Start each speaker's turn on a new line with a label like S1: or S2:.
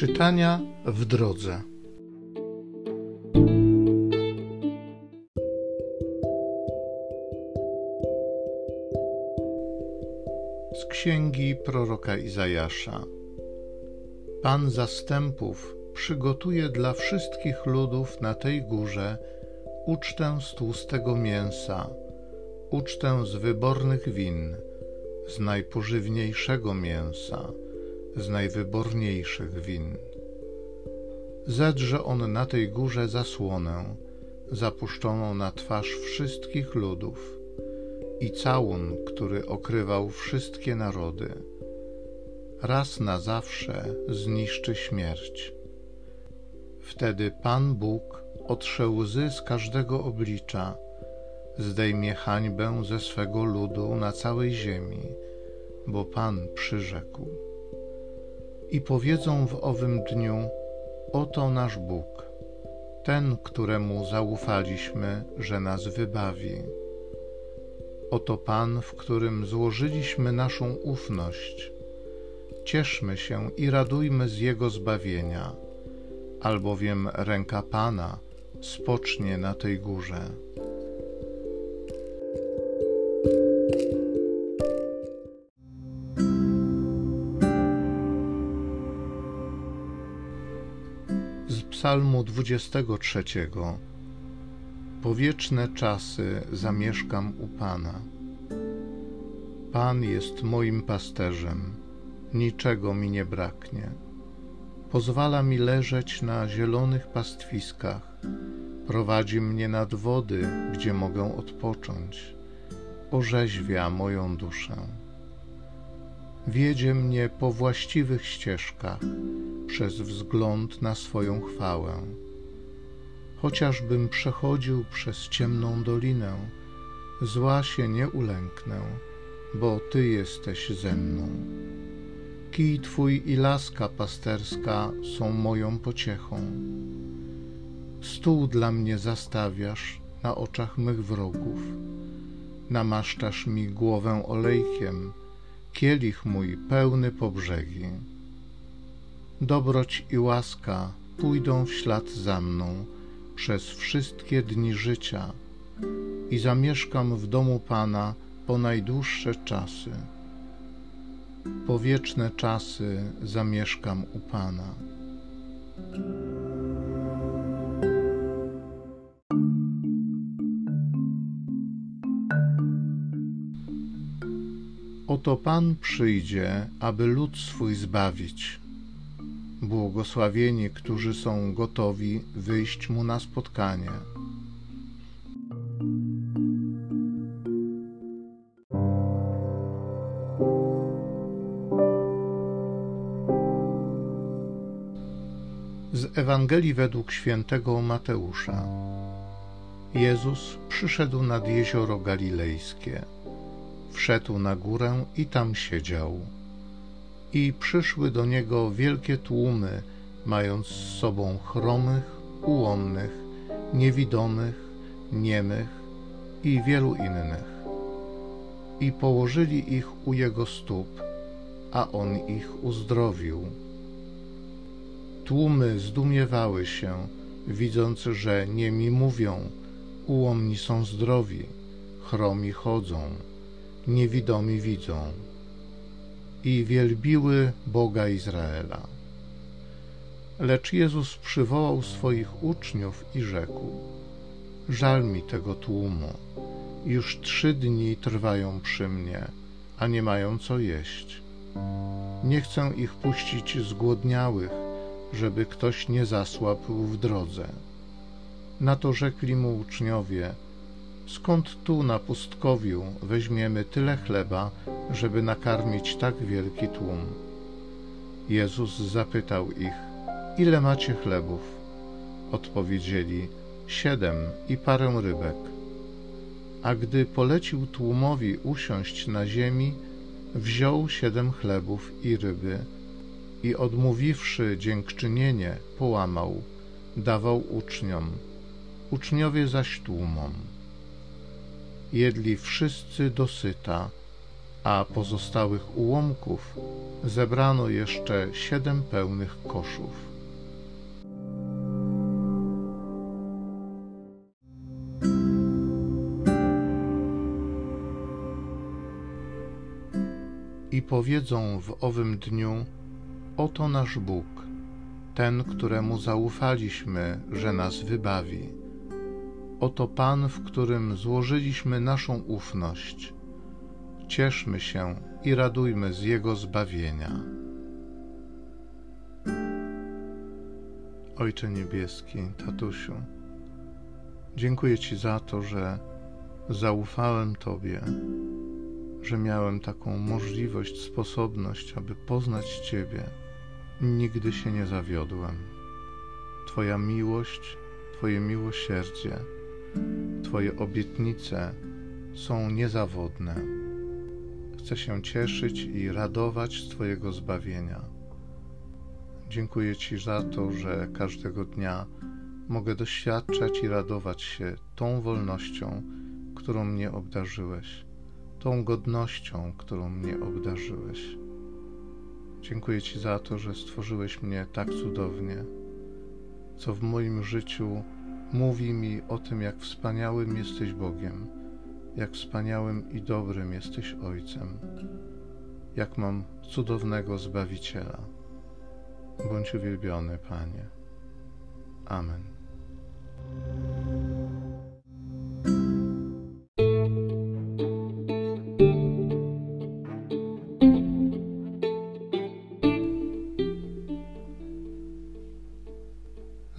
S1: Czytania w drodze. Z księgi proroka Izajasza. Pan zastępów przygotuje dla wszystkich ludów na tej górze ucztę z tłustego mięsa, ucztę z wybornych win, z najpożywniejszego mięsa z najwyborniejszych win. Zedrze on na tej górze zasłonę, zapuszczoną na twarz wszystkich ludów, i całun, który okrywał wszystkie narody. Raz na zawsze zniszczy śmierć. Wtedy Pan Bóg otrze łzy z każdego oblicza, zdejmie hańbę ze swego ludu na całej ziemi, bo Pan przyrzekł i powiedzą w owym dniu: Oto nasz Bóg, ten, któremu zaufaliśmy, że nas wybawi. Oto Pan, w którym złożyliśmy naszą ufność. Cieszmy się i radujmy z Jego zbawienia, albowiem ręka Pana spocznie na tej górze. Psalmu 23. Po wieczne czasy zamieszkam u Pana. Pan jest moim pasterzem, niczego mi nie braknie. Pozwala mi leżeć na zielonych pastwiskach, prowadzi mnie nad wody, gdzie mogę odpocząć, orzeźwia moją duszę. Wiedzie mnie po właściwych ścieżkach przez wzgląd na swoją chwałę. Chociażbym przechodził przez ciemną dolinę, zła się nie ulęknę, bo Ty jesteś ze mną. Kij Twój i laska pasterska są moją pociechą. Stół dla mnie zastawiasz na oczach mych wrogów. Namaszczasz mi głowę olejkiem, kielich mój pełny po brzegi dobroć i łaska pójdą w ślad za mną przez wszystkie dni życia i zamieszkam w domu Pana po najdłuższe czasy. Po wieczne czasy zamieszkam u Pana. Oto Pan przyjdzie, aby lud swój zbawić Błogosławieni, którzy są gotowi wyjść mu na spotkanie. Z Ewangelii według świętego Mateusza. Jezus przyszedł nad jezioro galilejskie. Wszedł na górę i tam siedział i przyszły do niego wielkie tłumy, mając z sobą chromych, ułomnych, niewidomych, niemych i wielu innych. I położyli ich u jego stóp, a on ich uzdrowił. Tłumy zdumiewały się, widząc, że niemi mówią, ułomni są zdrowi, chromi chodzą, niewidomi widzą i wielbiły Boga Izraela. Lecz Jezus przywołał swoich uczniów i rzekł: Żal mi tego tłumu. Już trzy dni trwają przy mnie, a nie mają co jeść. Nie chcę ich puścić zgłodniałych, żeby ktoś nie zasłabł w drodze. Na to rzekli mu uczniowie: Skąd tu na pustkowiu weźmiemy tyle chleba, żeby nakarmić tak wielki tłum? Jezus zapytał ich: Ile macie chlebów? Odpowiedzieli: Siedem i parę rybek. A gdy polecił tłumowi usiąść na ziemi, wziął siedem chlebów i ryby i odmówiwszy dziękczynienie, połamał, dawał uczniom, uczniowie zaś tłumom jedli wszyscy dosyta a pozostałych ułomków zebrano jeszcze siedem pełnych koszów. I powiedzą w owym dniu: Oto nasz Bóg, ten, któremu zaufaliśmy, że nas wybawi. Oto Pan, w którym złożyliśmy naszą ufność cieszmy się i radujmy z Jego zbawienia. Ojcze Niebieski, Tatusiu, dziękuję Ci za to, że zaufałem Tobie, że miałem taką możliwość, sposobność, aby poznać Ciebie. Nigdy się nie zawiodłem. Twoja miłość, Twoje miłosierdzie, Twoje obietnice są niezawodne chcę się cieszyć i radować z Twojego zbawienia. Dziękuję Ci za to, że każdego dnia mogę doświadczać i radować się tą wolnością, którą mnie obdarzyłeś, tą godnością, którą mnie obdarzyłeś. Dziękuję Ci za to, że stworzyłeś mnie tak cudownie, co w moim życiu mówi mi o tym, jak wspaniałym jesteś Bogiem jak wspaniałym i dobrym jesteś Ojcem, jak mam cudownego Zbawiciela. Bądź uwielbiony, Panie. Amen.